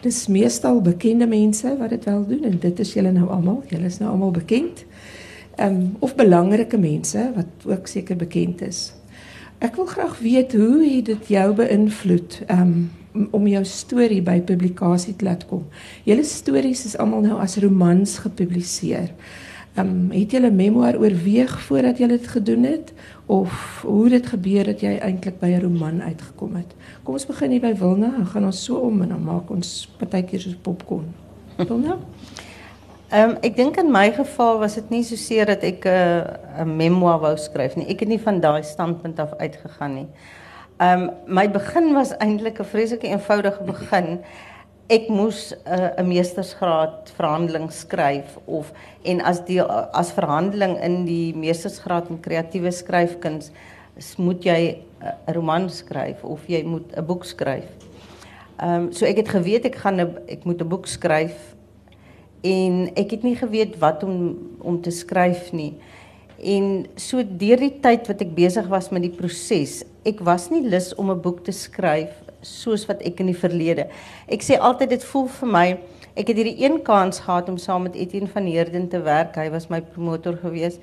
Dis meestal bekende mense wat dit wel doen en dit is julle nou almal. Julle is nou almal bekend. Ehm um, of belangrike mense wat ook seker bekend is. Ek wil graag weet hoe het dit jou beïnvloed ehm um, om jou storie by publikasie te laat kom. Julle stories is almal nou as romans gepubliseer. Ehm um, het jy 'n memoir oorweeg voordat jy dit gedoen het of hoe dit gebeur dat jy eintlik by 'n roman uitgekom het? Kom ons begin hier by Wilna, dan gaan ons so om en dan maak ons partykeer soos popcorn. Wilna? Ehm um, ek dink in my geval was dit nie so seer dat ek 'n uh, 'n memoir wou skryf nie. Ek het nie van daai standpunt af uitgegaan nie. Ehm um, my begin was eintlik 'n vreeslike eenvoudige begin ek moes uh, 'n meestersgraad verhandeling skryf of en as die as verhandeling in die meestersgraad in kreatiewe skryfkuns moet jy 'n roman skryf of jy moet 'n boek skryf. Ehm um, so ek het geweet ek gaan ek moet 'n boek skryf en ek het nie geweet wat om om te skryf nie. En so deur die tyd wat ek besig was met die proses, ek was nie lus om 'n boek te skryf soos wat ek in die verlede. Ek sê altyd dit voel vir my ek het hierdie een kans gehad om saam met Etienne van Heerden te werk. Hy was my promotor gewees.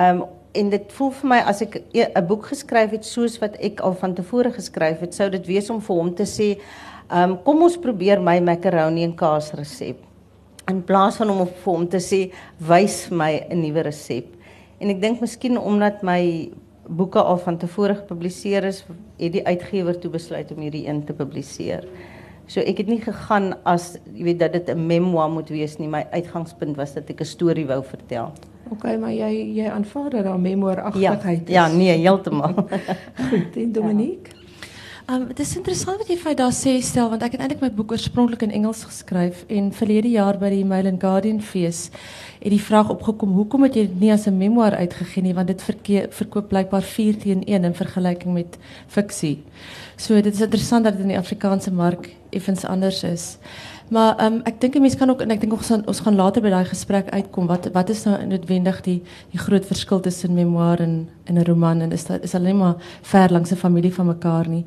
Um en dit voel vir my as ek e, 'n boek geskryf het soos wat ek al van tevore geskryf het, sou dit wees om vir hom te sê, um kom ons probeer my macaroni en kaas resep. In plaas van om vir hom te sê, wys my 'n nuwe resep. En ek dink miskien omdat my boeke al van tevore gepubliseer is, het die uitgewer toe besluit om hierdie een te publiseer. So ek het nie gegaan as jy weet dat dit 'n memoir moet wees nie. My uitgangspunt was dat ek 'n storie wou vertel. OK, maar jy jy aanvaar dat daar memoiragtigheid ja, is. Ja, nee, heeltemal. Goed, en Dominique? Ja. Um, het is interessant wat jy vir daar sê stel want ek het eintlik my boek oorspronklik in Engels geskryf en verlede jaar by die Mail Guardian fees het die vraag opgekom hoekom het jy dit nie as 'n memoir uitgegee nie want dit verkeer, verkoop blykbaar 4 teen 1 in vergelyking met fiksie. So dit is interessant dat dit in die Afrikaanse mark effens anders is. Maar dink 'n mens kan ook en ek dink ons gaan later by daai gesprek uitkom wat wat is nou noodwendig die die groot verskil tussen memoir en en 'n roman en is dit is alleen maar ver langs 'n familie van mekaar nie.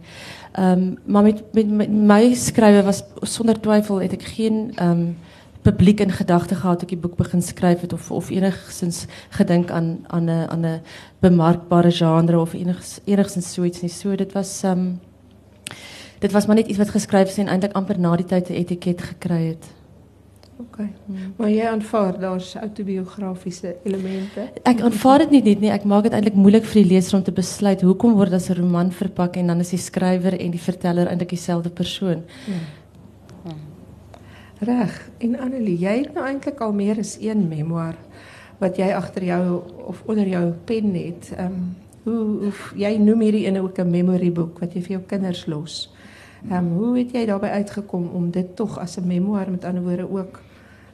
Ehm maar met, met met was sonder twyfel het ek geen ehm publiek in gedagte gehad toe ek die boek begin het of of enigsins gedink aan aan 'n aan genre of enigs enigsins so iets dit was ehm dit was maar net iets wat geskryf is en eintlik amper na die tyd 'n etiket gekry het. OK. Hmm. Maar jy aanvaar daar's autobiografiese elemente. Ek aanvaar dit nie net nie. Ek maak dit eintlik moeilik vir die leser om te besluit hoekom word as 'n roman verpak en dan is die skrywer en die verteller eintlik dieselfde persoon. Hmm. Reg. En Annelie, jy het nou eintlik al meer as een memoir wat jy agter jou of onder jou pen het. Ehm um, hoe, hoe jy noem hierdie ene ook 'n memory boek wat jy vir jou kinders los. Um, hoe het jy daarbey uitgekom om dit tog as 'n memoir met ander woorde ook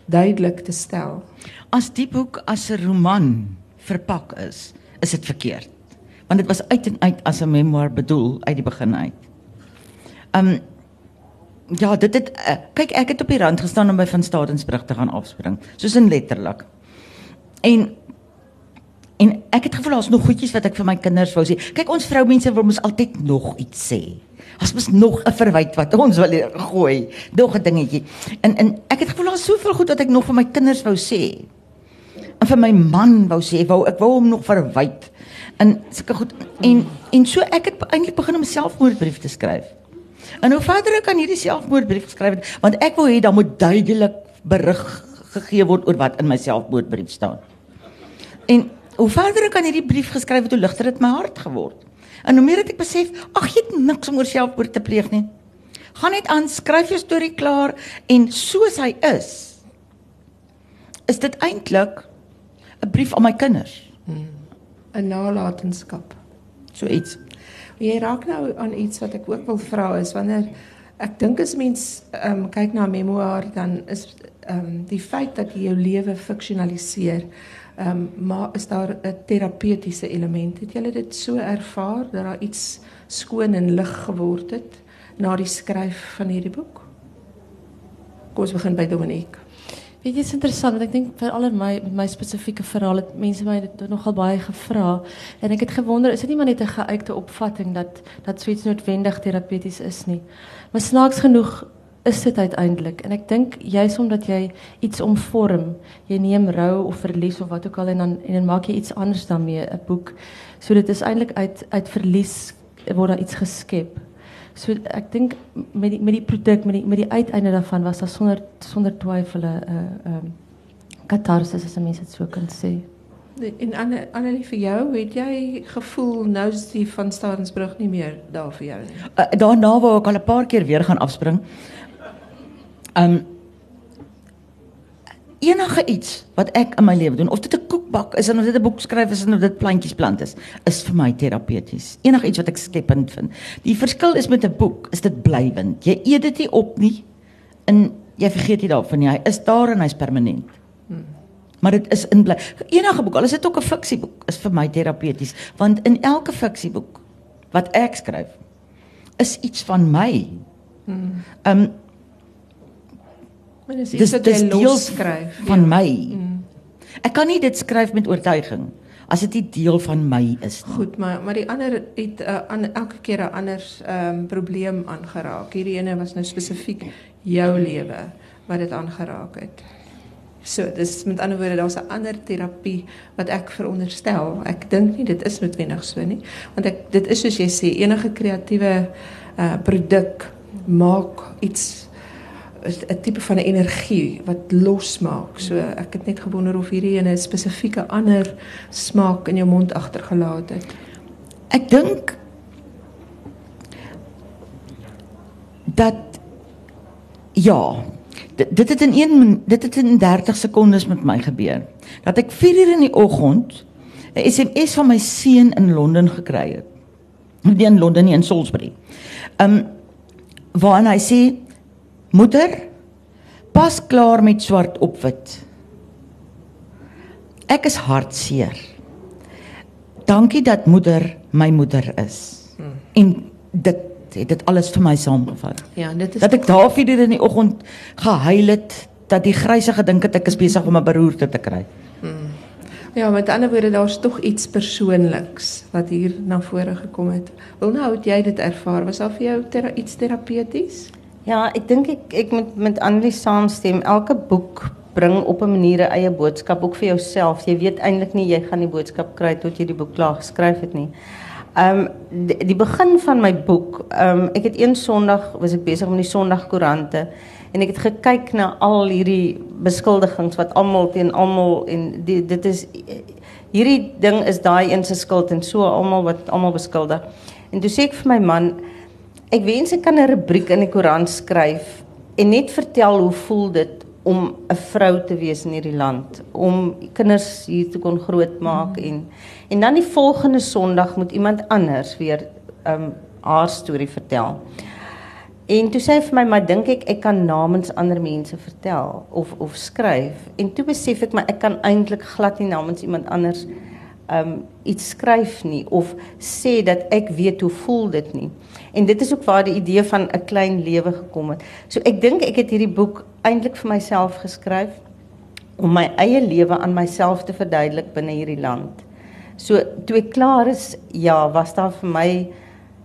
duidelik te stel? As die boek as 'n roman verpak is, is dit verkeerd. Want dit was uit en uit as 'n memoir bedoel uit die begin uit. Um, Ja, dit het uh, kyk ek het op die rand gestaan om by van Stadensbrug te gaan afspring, soos in letterlik. En en ek het gevoel daar's nog goedjies wat ek vir my kinders wou sê. Kyk ons vroumense wil mos altyd nog iets sê. As mos nog 'n verwyte wat ons wil gooi, nog 'n dingetjie. En en ek het gevoel daar's soveel goed wat ek nog vir my kinders wou sê. En vir my man wou sê, wou ek wou hom nog verwyte. En sulke goed en en so ek het eintlik begin om 'n selfmoordbrief te skryf. En hoe verder ek aan hierdie selfmoordbrief geskryf het, want ek wou hê dan moet duidelik berig gegee word oor wat in my selfmoordbrief staan. En hoe verder ek aan hierdie brief geskryf het, hoe ligter dit my hart geword. En hoe meer het ek besef, ag jy het niks om oor selfmoord te pleeg nie. Gaan net aan, skryf jou storie klaar en soos hy is, is dit eintlik 'n brief aan my kinders. 'n hmm. nalatenskap. So iets. Jy raak nou aan iets wat ek ook wil vra is wanneer ek dink as mens um, kyk na 'n memoir dan is um, die feit dat jy jou lewe fiksionaliseer ehm um, maar is daar 'n terapeutiese element? Het jy dit so ervaar dat daar iets skoon en lig geword het na die skryf van hierdie boek? Kom ons begin by Dominique. Weet jy, is interessant want ek dink vir al my my spesifieke verhaal het mense my dit nogal baie gevra en ek het gewonder is dit nie maar net 'n geuite opvatting dat dat suits noodwendig terapeuties is nie. Maar snaaks genoeg is dit uiteindelik? En ek dink juis omdat jy iets omvorm, jy neem rou of verlies of wat ook al en dan en dan maak jy iets anders daarmee, 'n boek. So dit is eintlik uit uit verlies word daar iets geskep. So ek dink met die met die produk, met die met die uiteinde daarvan was daar sonder sonder twyfel 'n 'n ehm katarsis as 'n mens dit so kan sê. En Anne, Annelie vir jou, het jy gevoel nou is die van Starensbrug nie meer daar vir jou nie? Uh, daarna wou ek al 'n paar keer weer gaan afspring. Um enige iets wat ek in my lewe doen, of dit 'n koekbak is of dit 'n boek skryf is of dit plantjies plant is, is vir my terapeuties. Enige iets wat ek skepend vind. Die verskil is met 'n boek, is dit blywend. Jy eet dit nie op nie en jy vergeet nie daarvan nie. Hy is daar en hy's permanent. Hmm maar dit is in bly. Enige boek, al is dit ook 'n fiksieboek, is vir my terapeuties, want in elke fiksieboek wat ek skryf, is iets van my. Hmm. Ehm um, dis iets wat jy los skryf van ja. my. Hmm. Ek kan nie dit skryf met oortuiging as dit nie deel van my is nie. Goed, maar maar die ander het uh, an, elke keer 'n ander um, probleem aangeraak. Hierdie ene was nou spesifiek jou lewe wat dit aangeraak het. So, dis met ander woorde daar's 'n ander terapie wat ek veronderstel. Ek dink nie dit is noodwendig so nie, want ek dit is soos jy sê, enige kreatiewe uh produk maak iets 'n tipe van 'n energie wat losmaak. So ek het net gewonder of hierdie ene 'n spesifieke ander smaak in jou mond agtergelaat het. Ek dink dat ja, dit, het in 1 dit het in 30 sekondes met my gebeur. Dat ek 4 uur in die oggend 'n SMS van my seun in Londen gekry het. Nie in Londen nie in Salisbury. Um waarin hy sê moeder pas klaar met swart op wit. Ek is hartseer. Dankie dat moeder my moeder is. Hmm. En dit het dit alles vir my saamgevat. Ja, dit is dat ek daar vir in die oggend gehuil het dat die gryse gedink het ek is besig om 'n beroerte te kry. Hmm. Ja, met ander woorde daar's tog iets persoonliks wat hier na vore gekom het. Wil nou het jy dit ervaar? Was daar vir jou ter iets terapeuties? Ja, ek dink ek ek moet met Annelie saamstem. Elke boek bring op 'n manier 'n eie boodskap ook vir jouself. Jy weet eintlik nie jy gaan die boodskap kry tot jy die boek klaar geskryf het nie. Ehm um, die, die begin van my boek, ehm um, ek het een Sondag was ek besig met die Sondagkoerante en ek het gekyk na al hierdie beskuldigings wat almal teen almal en die, dit is hierdie ding is daai een se skuld en so almal wat almal beskuldig. En toe sê ek vir my man, ek wens ek kan 'n rubriek in die koerant skryf en net vertel hoe voel dit om 'n vrou te wees in hierdie land, om kinders hier te kon grootmaak mm. en en dan die volgende Sondag moet iemand anders weer um haar storie vertel. En toe sê hy vir my, "Maar dink ek ek kan namens ander mense vertel of of skryf?" En toe besef ek maar ek kan eintlik glad nie namens iemand anders um iets skryf nie of sê dat ek weet hoe voel dit nie. En dit is ook waar die idee van 'n klein lewe gekom het. So ek dink ek het hierdie boek eintlik vir myself geskryf om my eie lewe aan myself te verduidelik binne hierdie land. So toe ek klaar is, ja, was daar vir my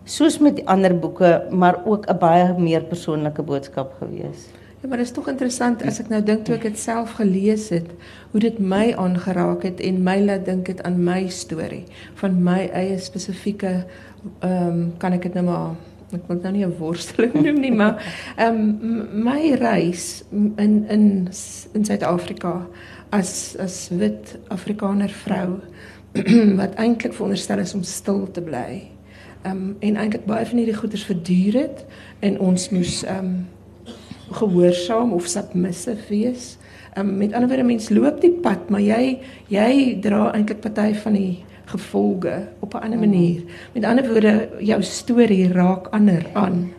soos met die ander boeke, maar ook 'n baie meer persoonlike boodskap gewees. Ja, maar dit is tog interessant as ek nou dink toe ek dit self gelees het, hoe dit my aangeraak het en my laat dink het aan my storie van my eie spesifieke ehm um, kan ek dit nou maar ek wil nou nie 'n worsteling noem nie, maar ehm um, my reis in in in Suid-Afrika as as wit Afrikaner vrou wat eintlik veronderstel is om stil te bly. Ehm um, en eintlik baie van hierdie goeders verduur het en ons moes ehm um, gehoorsaam of submissive wees. Ehm um, met ander woorde mens loop die pad, maar jy jy dra eintlik party van die gevolge op 'n ander manier. Met ander woorde jou storie raak ander aan.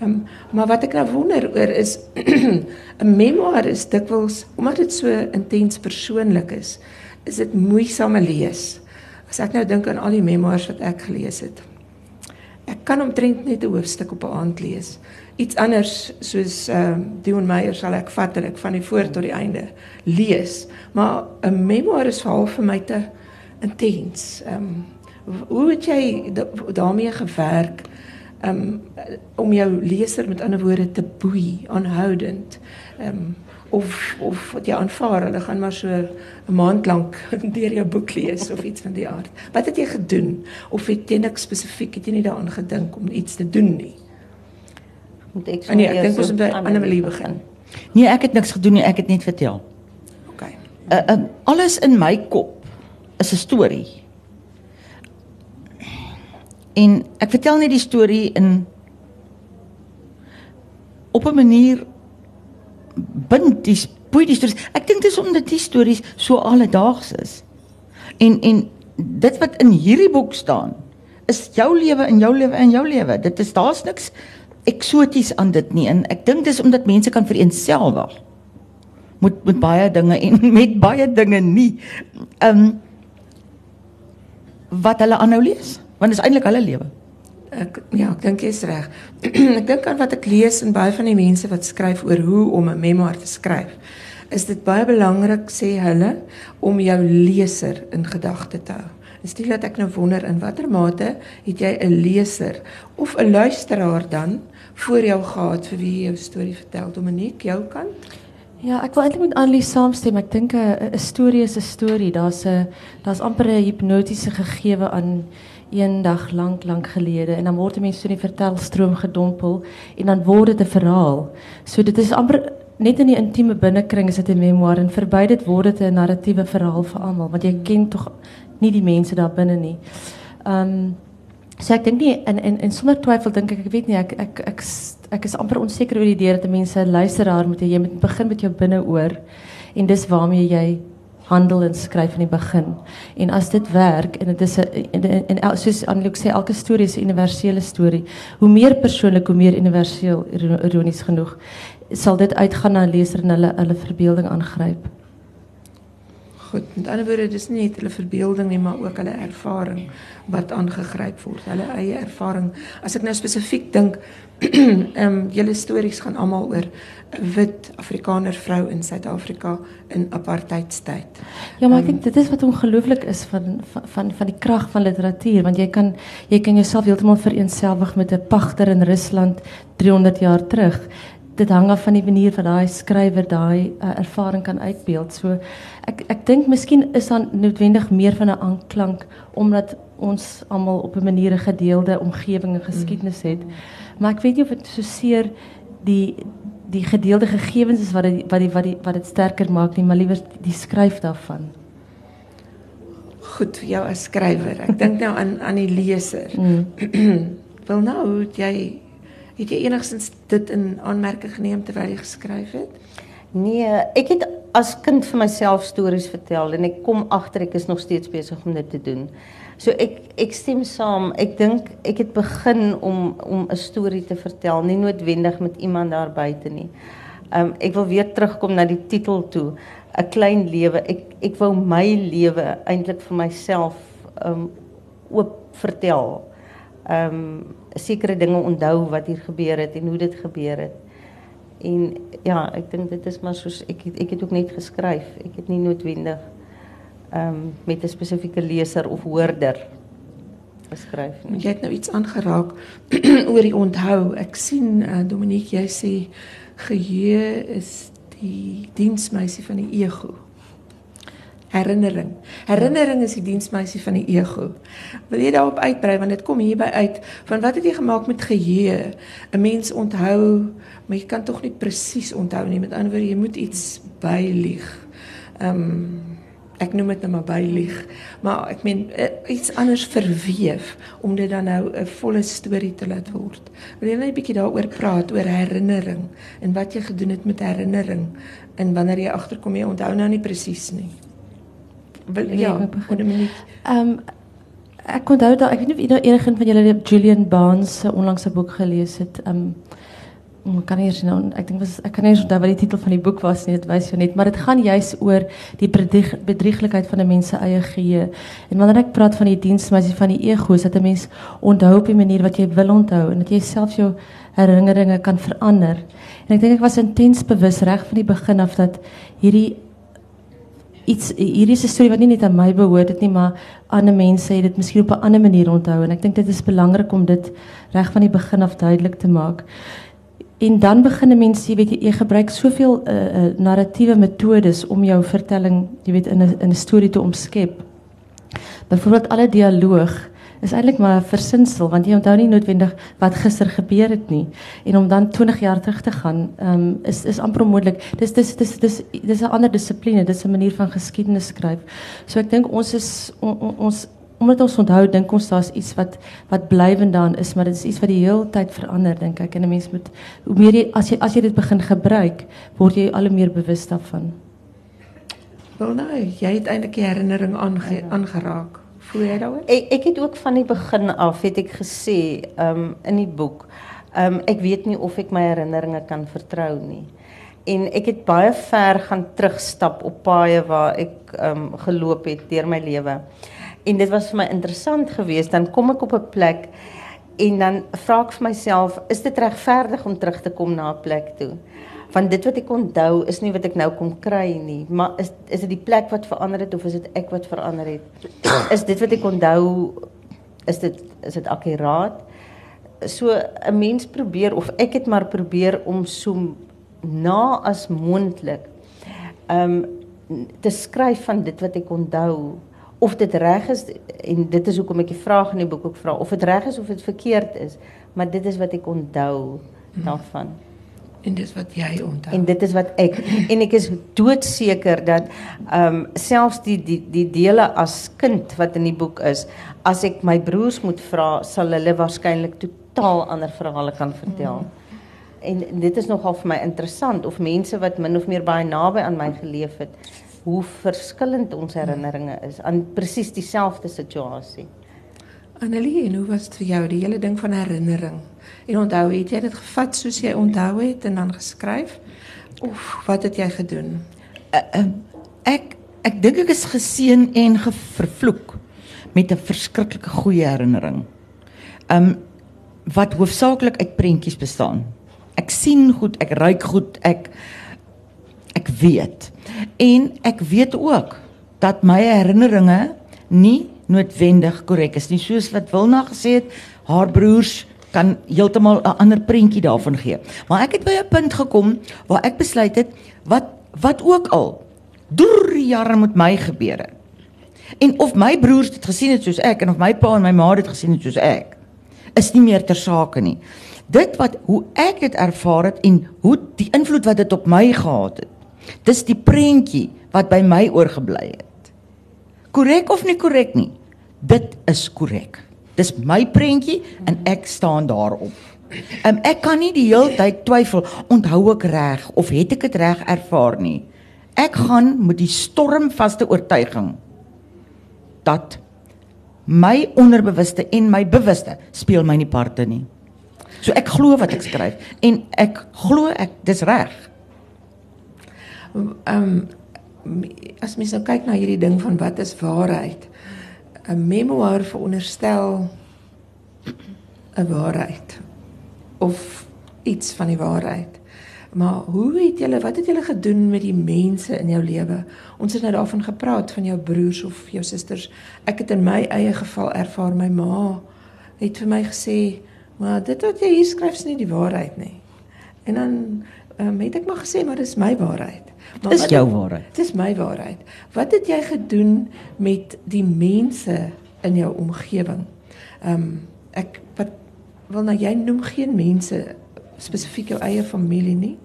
Ehm um, maar wat ek nou wonder oor is 'n memoir is dikwels omdat dit so intens persoonlik is, is dit moeisame lees. As ek nou dink aan al die memoirs wat ek gelees het. Ek kan omtrent net 'n hoofstuk op 'n aand lees. Iets anders soos ehm uh, Dion Meyer sal ek vat en ek van die voor tot die einde lees. Maar 'n memoir is half vir my te intens. Ehm um, hoe het jy daarmee gewerk um, om jou leser met ander woorde te boei, aanhoudend. Um, of of wat jy aanvaar, hulle gaan maar so 'n maand lank deur jou boek lees of iets van die aard. Wat het jy gedoen? Of het jy niks spesifiek het jy nie daaraan gedink om iets te doen nie? Moet ek so Nee, ek dink ons moet by Annelie begin. Nee, ek het niks gedoen nie, ek het net vertel. OK. Uh, uh, alles in my kop is 'n storie. En ek vertel net die storie in op 'n manier bind die boei die stories. Ek dink dit is omdat die stories so alledaags is. En en dit wat in hierdie boek staan is jou lewe en jou lewe en jou lewe. Dit is daar's niks eksoties aan dit nie. En ek dink dis omdat mense kan vereenselwig met met baie dinge en met baie dinge nie. Ehm um, wat hulle aanhou lees, want dit is eintlik hulle lewe. Ek ja, ek dink jy's reg. ek dink aan wat ek lees en baie van die mense wat skryf oor hoe om 'n memoir te skryf. Is dit baie belangrik sê hulle om jou leser in gedagte te hou. Dis nie dat ek nou wonder in watter mate het jy 'n leser of 'n luisteraar dan voor jou gehad vir wie jy jou storie vertel, Dominique, jou kant? Ja, ek wil eintlik met Annelie saamstem. Ek dink 'n storie is 'n storie. Daar's 'n daar's amper 'n hipnotiese gegewe aan een dag lank lank gelede en dan word die mens so in die vertelstroom gedompel en dan word dit 'n verhaal. So dit is amper net in die intieme binnekring is dit 'n memoir en verby dit word dit 'n narratiewe verhaal vir almal want jy ken tog nie die mense daar binne nie. Ehm um, so ek dink nie en en en sonder twyfel dink ek ek weet nie ek ek ek ek is amper onseker oor die idee dat mense luisteraar moet jy moet begin met jou binneoor en dis waarmee jy handel en skryf in die begin. En as dit werk en dit is 'n en, en soos Annelie sê elke storie is 'n universele storie. Hoe meer persoonlik, hoe meer universeel ironies genoeg sal dit uitgaan na leser en hulle hulle verbeelding aangryp. Goed, met ander woorde dis nie net hulle verbeelding nie, maar ook hulle ervaring wat aangegryp word. Hulle eie ervaring. As ek nou spesifiek dink, ehm um, julle stories gaan almal oor 'n wit Afrikaner vrou in Suid-Afrika in apartheidstyd. Ja, maar ek dink dit is wat ongelooflik is van van van, van die krag van literatuur, want jy kan jy kan jouself heeltemal vereenselwig met 'n pagter in Rusland 300 jaar terug dit hang af van die manier wat daai skrywer daai uh, ervaring kan uitbeeld. So ek ek dink miskien is dan noodwendig meer van 'n aanklank omdat ons almal op 'n manier 'n gedeelde omgewing en geskiedenis het. Maar ek weet nie of dit so seer die die gedeelde gegevens is wat die, wat die wat die wat dit sterker maak nie, maar liewer die skryf daarvan. Goed vir jou as skrywer. Ek dink nou aan aan die leser. Mm. Wel nou, jy Het jy enigstens dit in aanmerking geneem terwyl jy geskryf het? Nee, ek het as kind vir myself stories vertel en ek kom agter ek is nog steeds besig om dit te doen. So ek ek stem saam. Ek dink ek het begin om om 'n storie te vertel, nie noodwendig met iemand daar buite nie. Um ek wil weer terugkom na die titel toe, 'n klein lewe. Ek ek wou my lewe eintlik vir myself um oop vertel. Um sekere dinge onthou wat hier gebeur het en hoe dit gebeur het. En ja, ek dink dit is maar soos ek het, ek het ook net geskryf. Ek het nie noodwendig ehm um, met 'n spesifieke leser of hoorder geskryf nie. Jy het nou iets aangeraak oor die onthou. Ek sien uh, Dominique jy sê geheue is die diensmeisie van die ego herinnering. Herinnering is die diensmeisie van die ego. Wil jy daarop uitbrei want dit kom hierby uit van wat het jy gemaak met geheue? 'n Mens onthou, maar jy kan tog nie presies onthou nie. Met ander woorde, jy moet iets bylieg. Ehm um, ek noem dit nou maar bylieg, maar ek meen eh, iets anders verweef om dit dan nou 'n volle storie te laat word. Wil jy net 'n bietjie daaroor praat oor herinnering en wat jy gedoen het met herinnering en wanneer jy agterkom jy onthou nou nie presies nie. Wil, ja, op 'n manier. Ehm um, ek onthou dat ek weet nie of enige van julle Julian Barnes se onlangse boek gelees het. Ehm um, ek kan nie eens nou ek dink was ek kan nie eens onthou wat die titel van die boek was nie, dit wys jou net, maar dit gaan juis oor die bedrieg, bedrieglikheid van 'n mens se eie geheue. En wanneer ek praat van die diensmeisie van die ego, is dit 'n mens onthou op 'n manier wat jy wil onthou en dat jy self jou herinneringe kan verander. En ek dink ek was intens bewus reg van die begin af dat hierdie iets hierdie is 'n storie wat nie net aan my behoort dit nie, maar ander mense het dit miskien op 'n ander manier onthou en ek dink dit is belangrik om dit reg van die begin af duidelik te maak. En dan begin mense, jy weet jy, jy gebruik soveel uh, uh, narratiewe metodes om jou vertelling, jy weet in 'n in 'n storie te omskep. Byvoorbeeld alle dialoog is eintlik maar 'n versinsel want jy onthou nie noodwendig wat gister gebeur het nie en om dan 20 jaar terug te gaan um, is is amper onmoontlik. Dis dis dis dis dis 'n ander dissipline, dis 'n manier van geskiedenis skryf. So ek dink ons is on, on, ons omdat ons onthou dink ons daar's iets wat wat blywend daan is, maar dit is iets wat die hele tyd verander dink ek en 'n mens moet hoe meer jy as jy as jy dit begin gebruik, word jy al hoe meer bewus daarvan. Wel nou, jy het eintlik die herinnering aange, aangeraak. Jy daaroor? Ek ek het ook van die begin af het ek gesê um in die boek, um ek weet nie of ek my herinneringe kan vertrou nie. En ek het baie ver gaan terugstap op paaie waar ek um geloop het deur my lewe. En dit was vir my interessant geweest. Dan kom ek op 'n plek en dan vra ek vir myself, is dit regverdig om terug te kom na 'n plek toe? Van dit wat ek onthou is nie wat ek nou kom kry nie, maar is is dit die plek wat verander het of is dit ek wat verander het? Is dit wat ek onthou is dit is dit akkuraat? So 'n mens probeer of ek het maar probeer om so na as moontlik um te skryf van dit wat ek onthou of dit reg is en dit is hoekom ek die vraag in die boek ook vra of dit reg is of dit verkeerd is, maar dit is wat ek onthou daarvan. Hmm. En dis wat jy onthou. En dit is wat ek en ek is doodseker dat ehm um, selfs die die die dele as kind wat in die boek is, as ek my broers moet vra, sal hulle waarskynlik totaal ander verhale kan vertel. Mm. En dit is nogal vir my interessant of mense wat min of meer baie naby aan my geleef het, hoe verskillend ons herinneringe is aan presies dieselfde situasie. Annelie, en hoe was dit vir jou die hele ding van herinnering? En onthou, het jy dit gevat soos jy onthou het en dan geskryf? Of wat het jy gedoen? Uh, uh, ek ek dink ek is geseën en vervloek met 'n verskriklike goeie herinnering. Um wat hoofsaaklik uit prentjies bestaan. Ek sien goed, ek ruik goed, ek ek weet. En ek weet ook dat my herinneringe nie noodwendig korrek is nie soos wat Wilna gesê het haar broers kan heeltemal 'n ander prentjie daarvan gee. Maar ek het by 'n punt gekom waar ek besluit het wat wat ook al deur jare met my gebeur het. En of my broers dit gesien het soos ek en of my pa en my ma dit gesien het soos ek, is nie meer ter sake nie. Dit wat hoe ek dit ervaar het en hoe die invloed wat dit op my gehad het. Dis die prentjie wat by my oorgebly het. Korrek of nie korrek nie? Dit is korrek. Dis my prentjie en ek staan daarop. Um, ek kan nie die hele tyd twyfel, onthou ek reg of het ek dit reg ervaar nie. Ek gaan met die stormvaste oortuiging dat my onderbewuste en my bewuste speel my nie parte nie. So ek glo wat ek skryf en ek glo ek dis reg. Ehm um, as mens nou kyk na hierdie ding van wat is waarheid? 'n memoir veronderstel 'n waarheid of iets van die waarheid. Maar hoe het julle wat het julle gedoen met die mense in jou lewe? Ons het nou daarvan gepraat van jou broers of jou susters. Ek het in my eie geval ervaar my ma het vir my gesê, "Maar dit wat jy hier skryf is nie die waarheid nie." En dan um, het ek maar gesê, "Maar dis my waarheid." Maar dis jou waarheid. Dis my waarheid. Wat het jy gedoen met die mense in jou omgewing? Ehm um, ek wat wil nou jy noem geen mense spesifiek jou eie familie nie.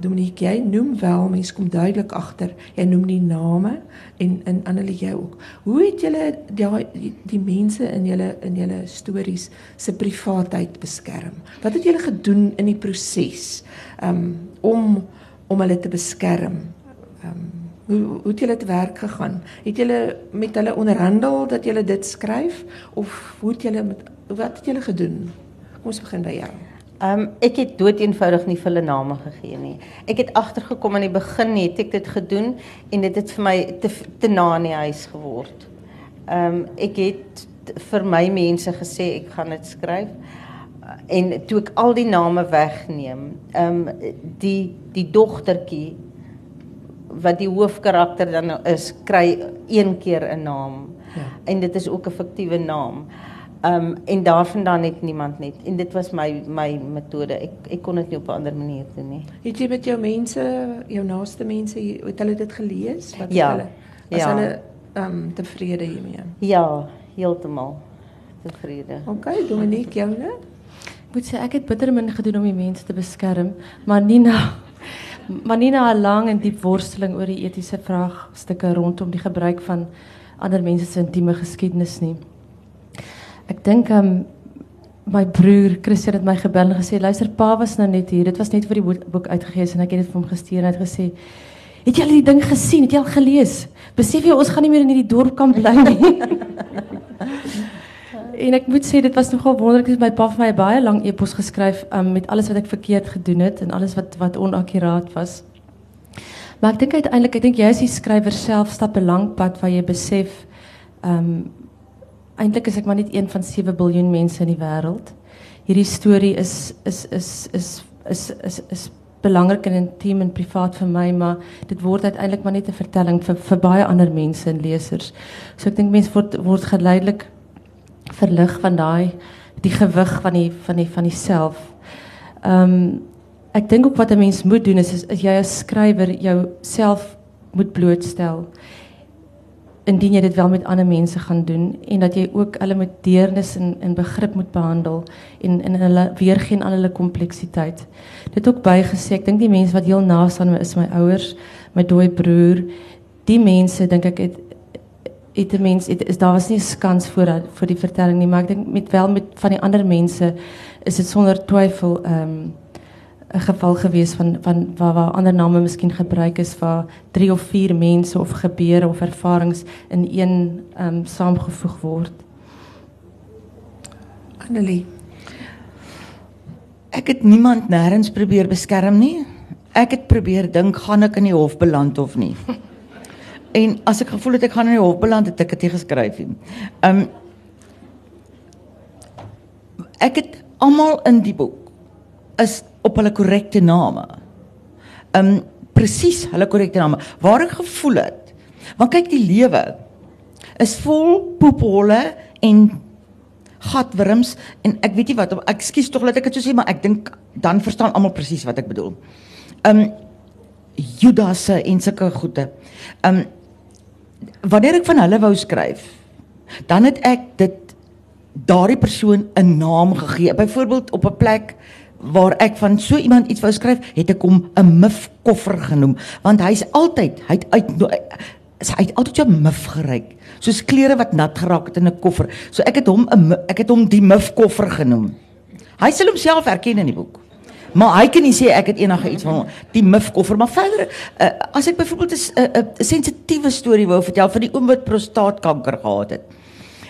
Dominique, jy noem wel, mens kom duidelik agter. Jy noem die name en in Annelie jy ook. Hoe het julle daai die, die mense in julle in julle stories se privaatheid beskerm? Wat het julle gedoen in die proses um, om om hulle te beskerm. Ehm um, hoe hoe het julle te werk gegaan? Het julle met hulle onderhandel dat julle dit skryf of hoe het julle met wat het julle gedoen? Kom ons begin by jou. Ehm um, ek het dood eenvoudig nie vir hulle name gegee nie. Ek het agtergekom aan die begin het ek dit gedoen en dit het vir my te te na in die huis geword. Ehm um, ek het vir my mense gesê ek gaan dit skryf en toe ek al die name wegneem, ehm um, die die dogtertjie wat die hoofkarakter dan nou is, kry een keer 'n naam. Ja. En dit is ook 'n fiktiewe naam. Um en daarvandaan het niemand net en dit was my my metode. Ek ek kon dit nie op 'n ander manier doen nie. Het jy met jou mense, jou naaste mense, het hulle dit gelees? Wat Ja. hulle was Ja. hulle um tevrede hiermee? Ja, heeltemal tevrede. Okay, Dominique, joune? Moet sê ek het bitter min gedoen om die mense te beskerm, maar nie na maar nie na 'n lang en diep worsteling oor die etiese vraagstukke rondom die gebruik van ander mense se intieme geskiedenis nie. Ek dink um my broer Christian het my gebel en gesê luister pa was nou net hier. Dit was net vir die boek- uitgegee en ek het dit vir hom gestuur en hy het gesê Het jy al die ding gesien? Het jy al gelees? Besef jy ons gaan nie meer in hierdie dorp kan bly nie. En ek moet sê dit was nogal wonderlik dat my pa vir my baie lang epos geskryf um, met alles wat ek verkeerd gedoen het en alles wat wat onakkuraat was. Maar ek dink uiteindelik, ek dink jy is die skrywer self stap 'n lang pad waar jy besef ehm um, eintlik is ek maar net een van 7 miljard mense in die wêreld. Hierdie storie is is is is is is is, is belangrik en intiem en privaat vir my, maar dit word uiteindelik maar net 'n vertelling vir vir baie ander mense en lesers. So ek dink mense word word geleidelik verlig van daai die gewig van die van die van die self. Ehm um, ek dink ook wat 'n mens moet doen is, is jy as skrywer jouself moet blootstel indien jy dit wel met ander mense gaan doen en dat jy ook hulle met deernis en en begrip moet behandel en en hulle weergee aan hulle kompleksiteit. Dit ook bygesê, ek dink die mense wat heel naas aan my is, my ouers, my dooi broer, die mense dink ek het het 'n mens het, is daar was nie 'n skans voor vir die vertelling nie, maar ek dink met wel met van die ander mense is dit sonder twyfel ehm um, 'n geval gewees van van waar waar ander name miskien gebruik is waar drie of vier mense of gebeure of ervarings in een um, saamgevoeg word. Annelie. Ek het niemand nêrens probeer beskerm nie. Ek het probeer dink gaan ek in die hof beland of nie. En as ek gevoel het ek gaan in die hof beland, het ek dit geskryf nie. Um ek het almal in die boek is op hulle korrekte name. Um presies hulle korrekte name. Waar ek gevoel het. Want kyk die lewe is vol poepholle en gatwurms en ek weet nie wat ek skuis tog laat ek dit so sê maar ek dink dan verstaan almal presies wat ek bedoel. Um Judasse en sulke goede. Um wanneer ek van hulle wou skryf, dan het ek dit daardie persoon 'n naam gegee. Byvoorbeeld op 'n plek waar ek van so iemand iets wou skryf, het ek hom 'n mif koffer genoem, want hy's altyd, hy't uit hy het altyd 'n mif geryk, soos klere wat nat geraak het in 'n koffer. So ek het hom 'n ek het hom die mif koffer genoem. Hy sal homself erken in die boek. Maar hy kan nie sê ek het enige iets van die mif koffer, maar verder uh, as ek byvoorbeeld 'n 'n sensitiewe storie wou vertel van die oom wat prostaatkanker gehad het.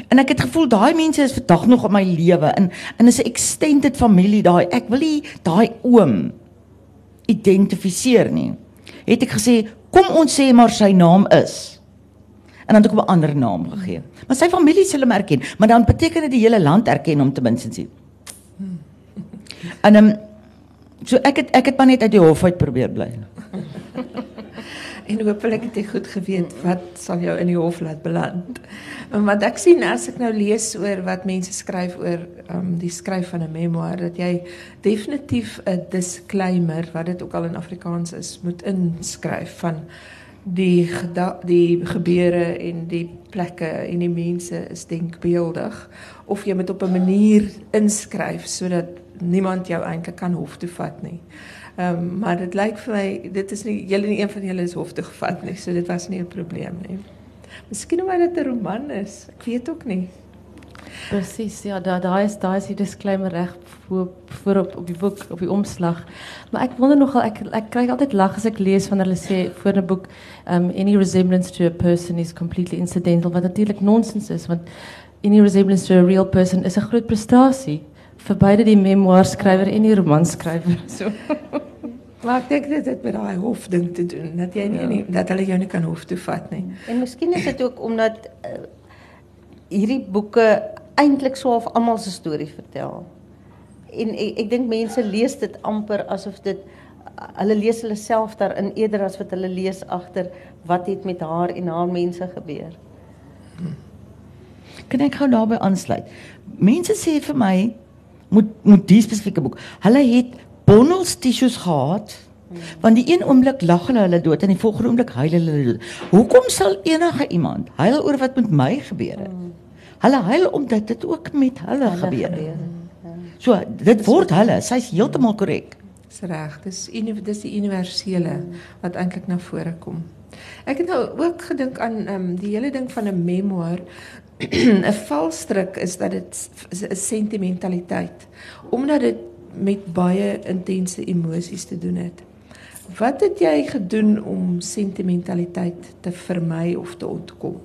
En ek het gevoel daai mense is vandag nog in my lewe en en is 'n extended familie daai. Ek wil nie daai oom identifiseer nie. Het ek gesê, kom ons sê maar sy naam is. En dan het ek 'n ander naam gegee. Maar sy familie sal hom erken, maar dan beteken dit die hele land erken hom ten minste. En ehm um, so ek het ek het maar net uit die hof uit probeer bly. En hopelik het jy goed geweet wat sal jou in die hof laat beland. Wat ek sien as ek nou lees oor wat mense skryf oor um, die skryf van 'n memoir dat jy definitief 'n disclaimer wat dit ook al in Afrikaans is moet inskryf van die die gebeure en die plekke en die mense is denkbeeldig of jy moet op 'n manier inskryf sodat niemand jou eintlik kan hof toe. Ehm maar dit lyk vir my dit is nie julle nie een van julle is hof gevat nie, so dit was nie 'n probleem nie. Miskien omdat dit 'n roman is. Ek weet ook nie. Presies, ja, daar is daar is die disclaimer reg voor voor op op die boek op die omslag. Maar ek wonder nogal ek kry altyd lag as ek lees wanneer hulle sê voor 'n boek um any resemblance to a person is completely incidental wat natuurlik nonsens is want any resemblance to a real person is 'n groot prestasie vir beide die memoirskrywer en die romanskrywer. So Maar ek dink dit het met daai hof ding te doen dat jy nie, ja. nie dat hulle jou nie kan hof toe vat nie. En miskien is dit ook omdat uh, hierdie boeke eintlik so half almal se storie vertel. En ek, ek dink mense lees dit amper asof dit hulle lees hulle self daarin eerder as wat hulle lees agter wat het met haar en haar mense gebeur. Kan ek gou daarbey aansluit? Mense sê vir my moet moet die spesifieke boek. Hulle het bondels tissues gehad. Want die een oomblik lag hulle hulle dood en die volgende oomblik huil hulle hulle dood. Hoekom sal enige iemand huil oor wat met my gebeur het? Hulle huil omdat dit ook met hulle, hulle gebeur het. So, dit word hulle, sy's heeltemal korrek. Dis reg. Dis dis die universele wat eintlik na vore kom. Ek het nou ook gedink aan um, die hele ding van 'n memoir. 'n Valstrik is dat dit 'n sentimentaliteit omdat dit met baie intense emosies te doen het. Wat het jy gedoen om sentimentaliteit te vermy of te ontkom?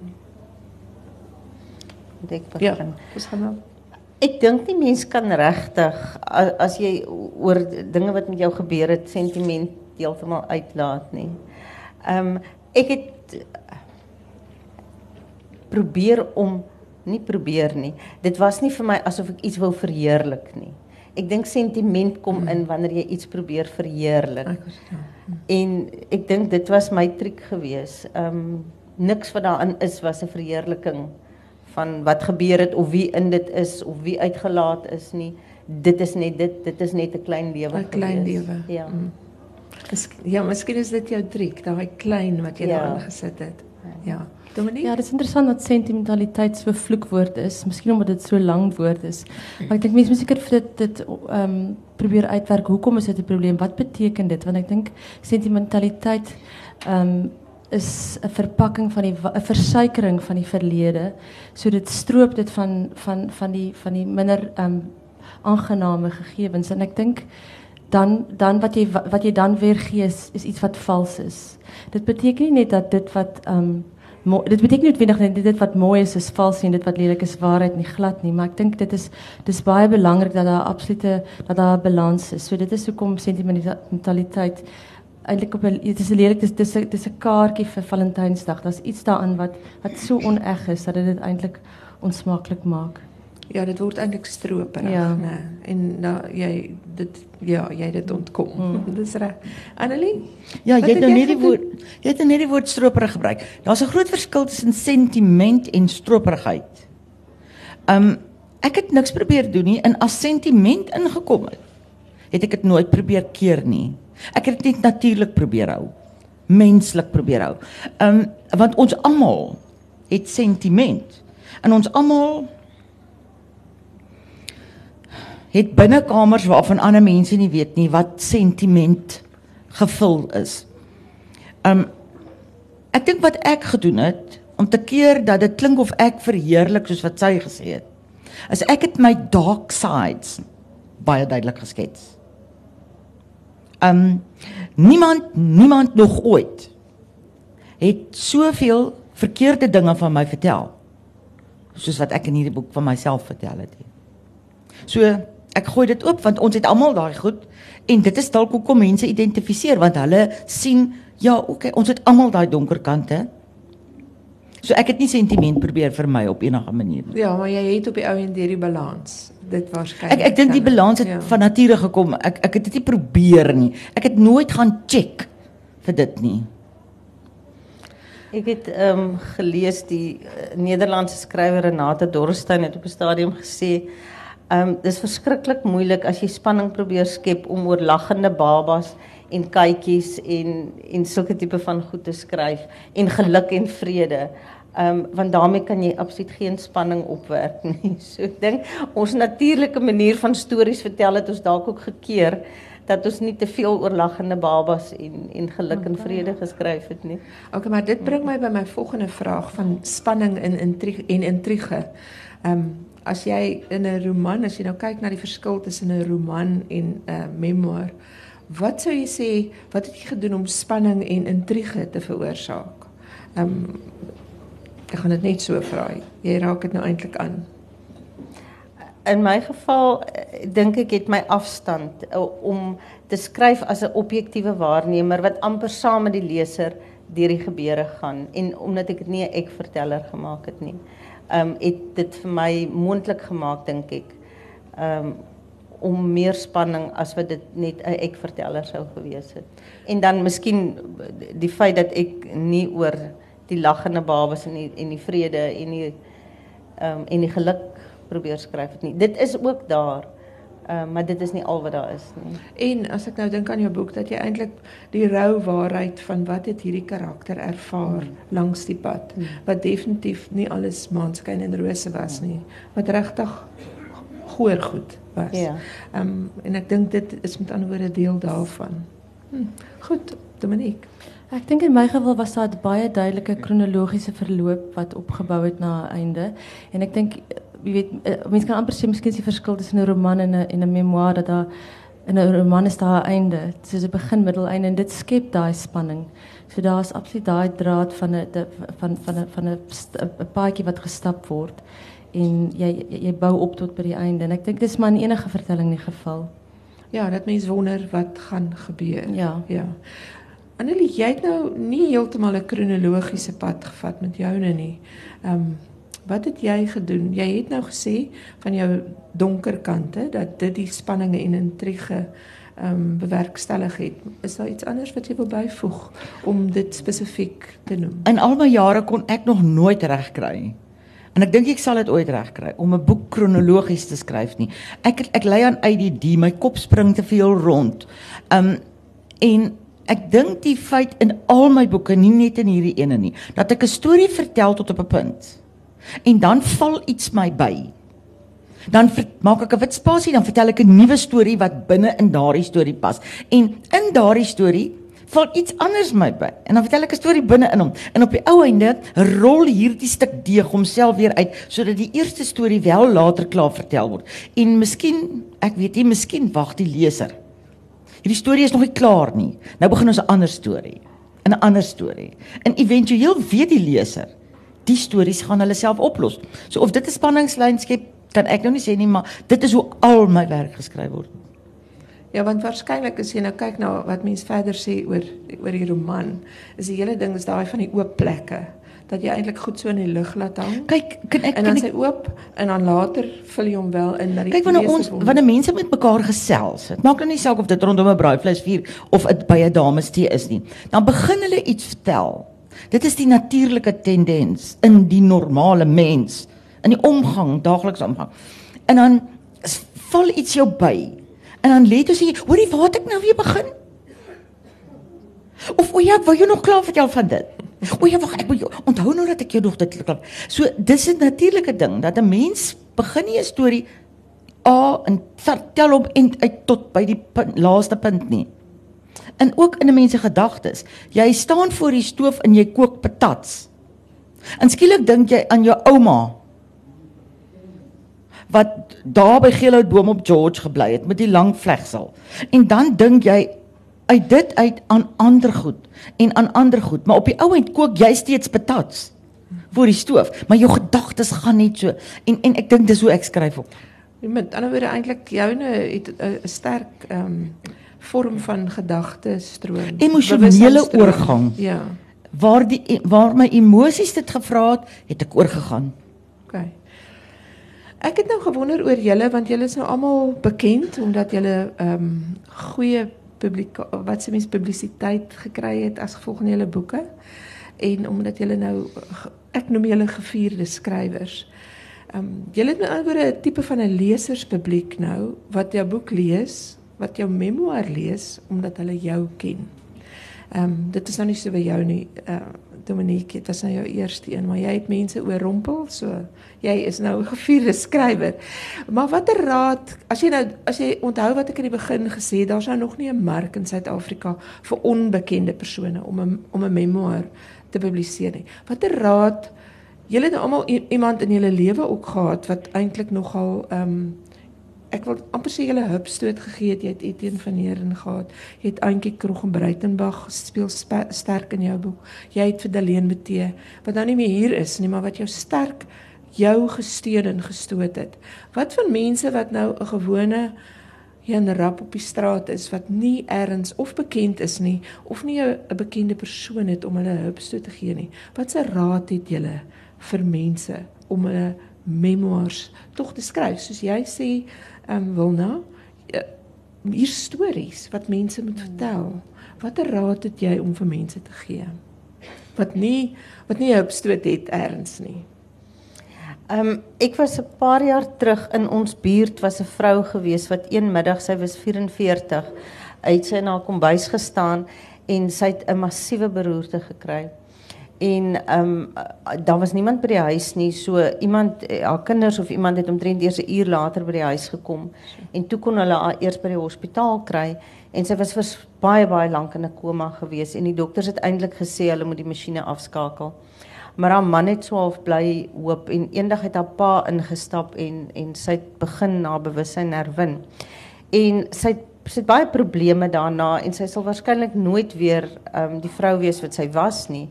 Ek begin. Ja, ons gaan nou. Ek dink nie mens kan regtig as, as jy oor dinge wat met jou gebeur het sentiment heeltemal uitlaat nie. Ehm um, ek het probeer om nie probeer nie. Dit was nie vir my asof ek iets wou verheerlik nie. Ek dink sentiment kom in wanneer jy iets probeer verheerlik. Ek verstaan. En ek dink dit was my triek gewees. Ehm um, niks wat daarin is was 'n verheerliking van wat gebeur het of wie in dit is of wie uitgelaat is nie. Dit is net dit dit is net 'n klein lewe. 'n Klein lewe. Ja. Mm. Ja, miskien is dit jou triek, daai klein wat jy Ja. daarin gesit het. Ja. Ja, dit is interessant dat sentimentaliteit so 'n vloekwoord is, miskien omdat dit so lank woord is. Maar ek dink mense moet seker vir dit dit ehm um, probeer uitwerk. Hoekom is dit 'n probleem? Wat beteken dit? Want ek dink sentimentaliteit ehm is 'n verpakking van die wa- 'n versuikering van die verlede. So dit stroop dit van van van die van die minder ehm um, aangename gegevens en ek dink dan dan wat jy wat jy dan weer gee is, is iets wat vals is. Dit beteken nie net dat dit wat ehm dit beteken nie noodwendig net dit wat mooi is is vals en dit wat lelik is waarheid nie glad nie, maar ek dink dit is dis baie belangrik dat daar absolute dat daar 'n balans is. So dit is hoekom sentimentaliteit eintlik op 'n dit is 'n lelik dis dis 'n dis 'n kaartjie vir Valentynsdag. Daar's iets daarin wat wat so oneg is dat dit dit eintlik onsmaaklik maak. Ja, dit word eintlik stroperig, Ja. nê. En nou jy dit ja, jy dit ontkom. Mm. Dis reg. Annelie? Ja, jy het nou net die woord jy het nou net die woord stroperig gebruik. Daar's 'n groot verskil tussen sentiment en stroperigheid. Um ek het niks probeer doen nie en as sentiment ingekom het, het ek dit nooit probeer keer nie. Ek het dit net natuurlik probeer hou. Menslik probeer hou. Um want ons almal het sentiment. En ons almal het binnekamers waarvan ander mense nie weet nie wat sentiment gevul is. Um ek dink wat ek gedoen het om te keer dat dit klink of ek verheerlik soos wat sy gesê het. As ek het my dark sides baie duidelik geskets. Um niemand niemand nog ooit het soveel verkeerde dinge van my vertel soos wat ek in hierdie boek van myself vertel het. So ek gooi dit oop want ons het almal daai goed en dit is dalk hoekom mense identifiseer want hulle sien ja, okay, ons het almal daai donker kante. So ek het nie sentiment probeer vir my op enige manier nie. Ja, maar jy het op die ou en deur die balans. Dit waarskynlik. Ek ek dink die balans het ja. van nature gekom. Ek ek het dit nie probeer nie. Ek het nooit gaan check vir dit nie. Ek het ehm um, gelees die uh, Nederlandse skrywer Renate Dorstein het op 'n stadium gesê ehm um, dis verskriklik moeilik as jy spanning probeer skep om oor lagende babas en kykies en en sulke tipe van goed te skryf en geluk en vrede. Ehm um, want daarmee kan jy absoluut geen spanning opwerk nie. So ek dink ons natuurlike manier van stories vertel het ons dalk ook gekeer dat ons nie te veel oor lagende babas en en geluk en vrede geskryf het nie. Okay, maar dit bring my by my volgende vraag van spanning en intrigue en intrige. Ehm um, as jy in 'n roman, as jy nou kyk na die verskil tussen 'n roman en 'n uh, memoir, wat sou jy sê wat het jy gedoen om spanning en intrige te veroorsaak? Ehm um, ek gaan dit net so vra. Jy raak dit nou eintlik aan. In my geval eh, dink ek het my afstand eh, om te skryf as 'n objektiewe waarnemer wat amper saam met die leser deur die gebeure gaan en omdat ek dit nie 'n ek verteller gemaak het nie. Um het dit vir my moontlik gemaak dink ek um om meer spanning as wat dit net 'n ek verteller sou gewees het. En dan miskien die feit dat ek nie oor die lagende babas en die en die vrede en die ehm um, en die geluk probeer skryf het nie. Dit is ook daar. Uh, maar dit is nie al wat daar is nie. En as ek nou dink aan jou boek dat jy eintlik die rou waarheid van wat het hierdie karakter ervaar mm. langs die pad mm. wat definitief nie alles maanskyn en rose was nie. Wat regtig goeie goed was. Ja. Ehm um, en ek dink dit is met ander woorde deel daarvan. Hm, goed, Dominique. Ek dink in my geval was daar 'n baie duidelike kronologiese verloop wat opgebou het na 'n einde. En ek dink jy weet eh, mense kan amper sê miskien is die verskil tussen 'n roman en 'n en 'n memoir dat daar in 'n roman is daar 'n einde. Is 'n begin, middel, einde en dit skep daai spanning. So daar's absoluut daai draad van 'n van van 'n van 'n 'n paadjie wat gestap word en jy jy bou op tot by die einde en ek dink dis maar in enige vertelling die geval. Ja, dat mens wonder wat gaan gebeur. Ja. Ja. Annelie, jy het nou nie heeltemal 'n kronologiese pad gevat met joune nie. Ehm um, wat het jy gedoen? Jy het nou gesê van jou donker kante dat dit die spanninge en intrige ehm um, bewerkstellig het. Is daar iets anders wat jy wil byvoeg om dit spesifiek te noem? In al my jare kon ek nog nooit regkry nie. En ek dink ek sal dit ooit regkry om 'n boek kronologies te skryf nie. Ek ek lei aan ADD, my kop spring te veel rond. Um en ek dink die feit in al my boeke, nie net in hierdie ene nie, dat ek 'n storie vertel tot op 'n punt. En dan val iets my by. Dan maak ek 'n wit spasie, dan vertel ek 'n nuwe storie wat binne in daardie storie pas. En in daardie storie val iets anders my by. En dan vertel ek 'n storie binne in hom. En op die ou einde rol hierdie stuk deeg homself weer uit sodat die eerste storie wel later klaar vertel word. En miskien, ek weet nie, miskien wag die leser. Hierdie storie is nog nie klaar nie. Nou begin ons 'n ander storie. 'n ander storie. En éventueel weet die leser die stories gaan hulle self oplos. So of dit 'n spanningslyn skep, kan ek nou nie sê nie, maar dit is hoe al my werk geskryf word. Ja, want waarskynlik as jy nou kyk na wat mense verder sê oor oor die roman, is die hele ding is daai van die oop plekke dat jy eintlik goed so in die lug laat hang. Kyk, kan ek en dan sy oop en dan later vul jy hom wel in dat die Kyk wanneer ons wanneer mense met mekaar gesels, dit maak nou nie saak of dit rondom 'n braaivleisvuur of dit by 'n damestee is nie. Dan begin hulle iets vertel. Dit is die natuurlike tendens in die normale mens in die omgang, daaglikse omgang. En dan val iets jou by En dan lê jy sê, hoorie, waar het ek nou weer begin? Of o ja, wou jy nog klaar vertel van dit? O ja, wag, ek moet onthou nou dat ek jou nog dit klaar. So dis 'n natuurlike ding dat 'n mens begin 'n storie A en vertel hom en uit tot by die punt, laaste punt nie. En ook in 'n mens se gedagtes. Jy staan voor die stoof en jy kook patats. En skielik dink jy aan jou ouma wat daar by Geelhoutboom op George gebly het met die lang vlegsel. En dan dink jy uit dit uit aan ander goed en aan ander goed, maar op die ou end kook jy steeds patats voor die stoof, maar jou gedagtes gaan net so. En en ek dink dis hoe ek skryf op. Met ander woorde eintlik joune het 'n sterk ehm um, vorm van gedagtestroom. Emosionele oorgang. Ja. Waar die waar my emosies dit gevra het, het ek oorgegaan. OK. Ek het nou gewonder oor julle want julle is nou almal bekend omdat julle ehm um, goeie publiek wat se mens publisiteit gekry het as gevolg van julle boeke en omdat julle nou ek noem julle gevierde skrywers. Ehm um, julle het nou 'n tipe van 'n leserspubliek nou wat jou boek lees, wat jou memoir lees omdat hulle jou ken. Ehm um, dit is nou nie so by jou nie. Uh, Dominique, dit was nou jou eerste een, maar jy het mense oorrompel, so jy is nou 'n gevierde skrywer. Maar watter raad, as jy nou as jy onthou wat ek in die begin gesê het, daar's nou nog nie 'n mark in Suid-Afrika vir onbekende persone om 'n om 'n memoir te publiseer nie. Watter raad Julle nou almal iemand in julle lewe ook gehad wat eintlik nogal ehm um, ek wil amper sê julle hupstoot gegee het jy het Etienne van Heeren gehad. Jy het Antjie Krog en Breitenberg speel sterk in jou boek. Jy het vir Daleen Betee wat nou nie meer hier is nie maar wat jou sterk jou gesteun en gestoot het. Wat van mense wat nou 'n gewone Jan Rap op die straat is wat nie erns of bekend is nie of nie 'n bekende persoon het om hulle hupstoot te gee nie? Wat se raad het julle vir mense om hulle memoirs tog te soos jy sê ehm um, Wilna, hier stories wat mense moet vertel. Watter raad het jy om vir mense te gee? Wat nie wat nie hoop stoot het erns nie. Ehm um, ek was 'n paar jaar terug in ons buurt was 'n vrou gewees wat een middag sy was 44 uit sy na kombuis gestaan en sy het 'n massiewe beroerte gekry. En ehm um, daar was niemand by die huis nie. So iemand haar kinders of iemand het omtrent eers 'n uur later by die huis gekom en toe kon hulle haar eers by die hospitaal kry en sy was vir baie baie lank in 'n koma gewees en die dokters het eintlik gesê hulle moet die masjiene afskakel. Maar haar man het so half bly hoop en eendag het haar pa ingestap en en sy het begin na bewussyn herwin. En sy het sy het baie probleme daarna en sy sal waarskynlik nooit weer ehm um, die vrou wees wat sy was nie.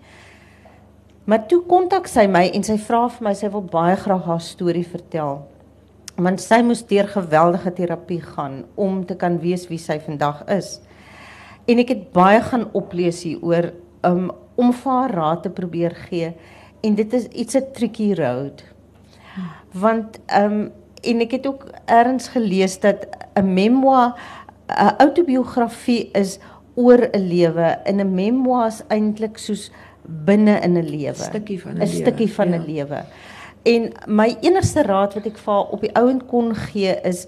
Maar toe kontak sy my en sy vra vir my sy wil baie graag haar storie vertel. Want sy moes deur geweldige terapie gaan om te kan weet wie sy vandag is. En ek het baie gaan oplees hier oor um, om vir haar raad te probeer gee en dit is iets 'n tricky road. Want ehm um, en ek het ook eers gelees dat 'n memoir 'n autobiografie is oor 'n lewe en 'n memoir is eintlik soos binne in 'n lewe. 'n stukkie van 'n lewe. 'n stukkie van 'n ja. lewe. En my enigste raad wat ek vir op die ouend kon gee is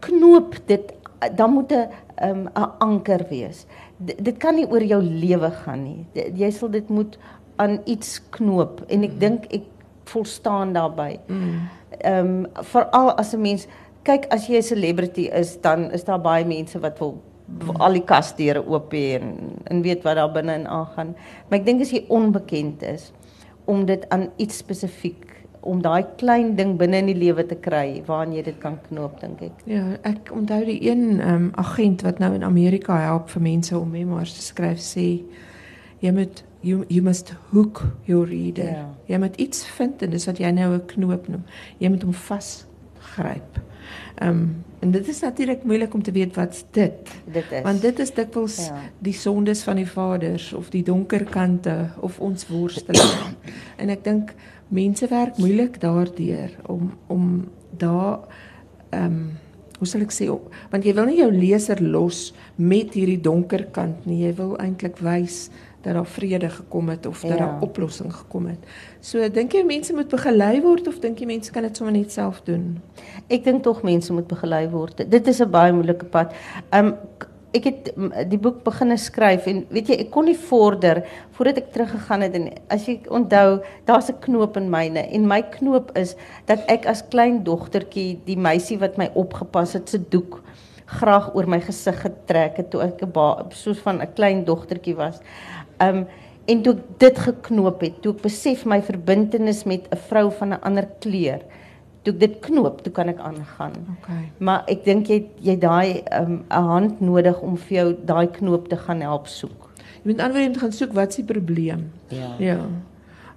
knoop dit dan moet 'n 'n um, anker wees. D dit kan nie oor jou lewe gaan nie. D jy sal dit moet aan iets knoop en ek mm. dink ek volstaan daarbey. Ehm mm. um, veral as 'n mens kyk as jy 'n celebrity is, dan is daar baie mense wat wil al die kasdeure oop hê en en weet wat daar binne in aangaan. Maar ek dink as jy onbekend is om dit aan iets spesifiek om daai klein ding binne in die lewe te kry waaraan jy dit kan knoop dink ek. Ja, ek onthou die een um, agent wat nou in Amerika help vir mense om memoirs te skryf sê jy moet you you must hook your reader. Ja. Jy moet iets vind en dis wat jy nou 'n knoop noem. Jy moet hom vasgryp. Ehm um, en dit is natuurlik moeilik om te weet wat's dit. Dit is. Want dit is dikwels ja. die sondes van die vaders of die donker kante of ons worsteling. en ek dink mense werk moeilik daardeur om om daar ehm um, hoe sal ek sê want jy wil nie jou leser los met hierdie donker kant nie. Jy wil eintlik wys dat daar vrede gekom het of dat ja. daar oplossing gekom het. So dink jy mense moet begelei word of dink jy mense kan dit sommer net self doen? Ek dink tog mense moet begelei word. Dit is 'n baie moeilike pad. Um ek het die boek begine skryf en weet jy ek kon nie vorder voordat ek teruggegaan het en as jy onthou daar's 'n knoop in myne en my knoop is dat ek as klein dogtertjie die meisie wat my opgepas het se doek graag oor my gesig getrek het toe ek 'n soos van 'n klein dogtertjie was. Um en toe ek dit geknoop het, toe ek besef my verbintenis met 'n vrou van 'n ander kleur, toe ek dit knoop, toe kan ek aangaan. Okay. Maar ek dink jy jy daai 'n um, hand nodig om vir jou daai knoop te gaan help soek. Jy moet aanwys om te gaan soek wat is die probleem? Ja. Ja.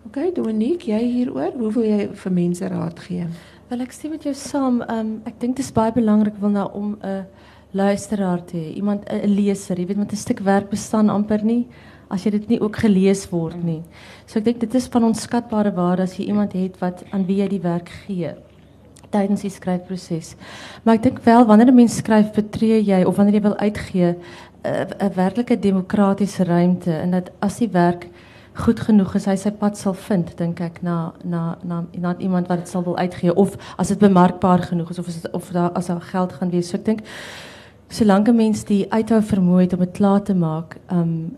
Okay, Dominique, jy hieroor, hoe wil jy vir mense raad gee? Wel ek stem met jou saam. Um ek dink dit is baie belangrik wil nou om 'n luisteraar te hê, iemand 'n leser, jy weet met 'n stuk werk bestaan amper nie as jy dit nie ook gelees word nie. So ek dink dit is van onskatbare waarde as jy iemand het wat aan wie jy die werk gee tydens die skryfproses. Maar ek dink wel wanneer 'n mens skryf, betree jy of wanneer jy wil uitgee 'n werklike demokratiese ruimte en dat as die werk goed genoeg is, hy sy pad sal vind, dink ek na na na na iemand wat dit sal wil uitgee of as dit bemarkbaar genoeg is of as het, of daar as daar geld gaan wees. So ek dink solank 'n mens die uithou vermoë het om dit klaar te maak, um